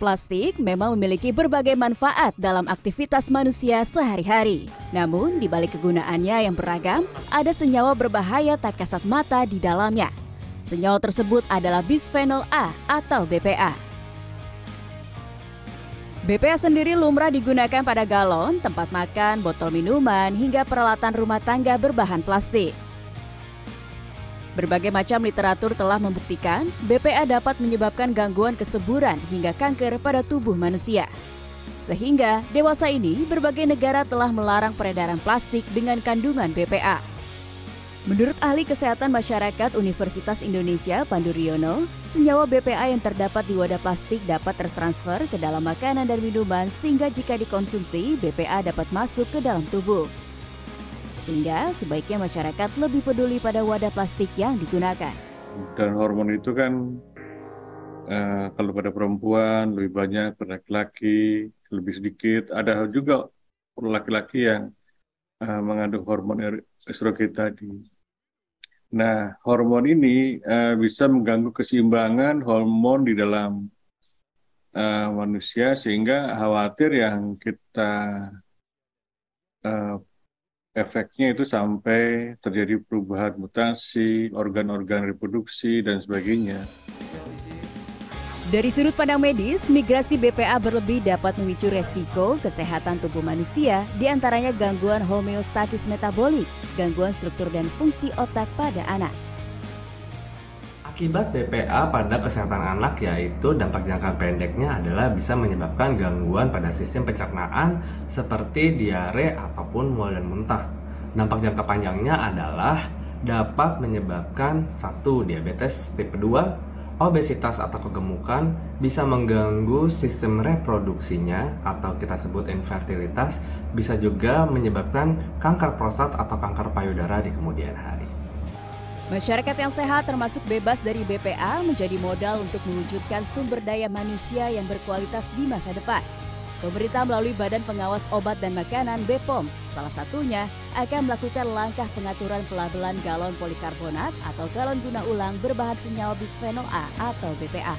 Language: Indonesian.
Plastik memang memiliki berbagai manfaat dalam aktivitas manusia sehari-hari. Namun, di balik kegunaannya yang beragam, ada senyawa berbahaya tak kasat mata di dalamnya. Senyawa tersebut adalah bisphenol A atau BPA. BPA sendiri lumrah digunakan pada galon, tempat makan, botol minuman, hingga peralatan rumah tangga berbahan plastik. Berbagai macam literatur telah membuktikan BPA dapat menyebabkan gangguan kesuburan hingga kanker pada tubuh manusia. Sehingga dewasa ini berbagai negara telah melarang peredaran plastik dengan kandungan BPA. Menurut ahli kesehatan masyarakat Universitas Indonesia Pandu Riono, senyawa BPA yang terdapat di wadah plastik dapat tertransfer ke dalam makanan dan minuman sehingga jika dikonsumsi, BPA dapat masuk ke dalam tubuh. Sehingga sebaiknya masyarakat lebih peduli pada wadah plastik yang digunakan. Dan hormon itu kan uh, kalau pada perempuan lebih banyak, pada laki-laki lebih sedikit. Ada juga laki-laki yang uh, mengandung hormon estrogen tadi. Nah, hormon ini uh, bisa mengganggu keseimbangan hormon di dalam uh, manusia sehingga khawatir yang kita uh, efeknya itu sampai terjadi perubahan mutasi, organ-organ reproduksi, dan sebagainya. Dari sudut pandang medis, migrasi BPA berlebih dapat memicu resiko kesehatan tubuh manusia, di antaranya gangguan homeostatis metabolik, gangguan struktur dan fungsi otak pada anak. Akibat BPA pada kesehatan anak yaitu dampak jangka pendeknya adalah bisa menyebabkan gangguan pada sistem pencernaan seperti diare ataupun mual dan muntah. Dampak jangka panjangnya adalah dapat menyebabkan satu diabetes tipe 2, obesitas atau kegemukan bisa mengganggu sistem reproduksinya atau kita sebut infertilitas, bisa juga menyebabkan kanker prostat atau kanker payudara di kemudian hari. Masyarakat yang sehat termasuk bebas dari BPA menjadi modal untuk mewujudkan sumber daya manusia yang berkualitas di masa depan. Pemerintah melalui Badan Pengawas Obat dan Makanan BPOM salah satunya akan melakukan langkah pengaturan pelabelan galon polikarbonat atau galon guna ulang berbahan senyawa bisphenol A atau BPA.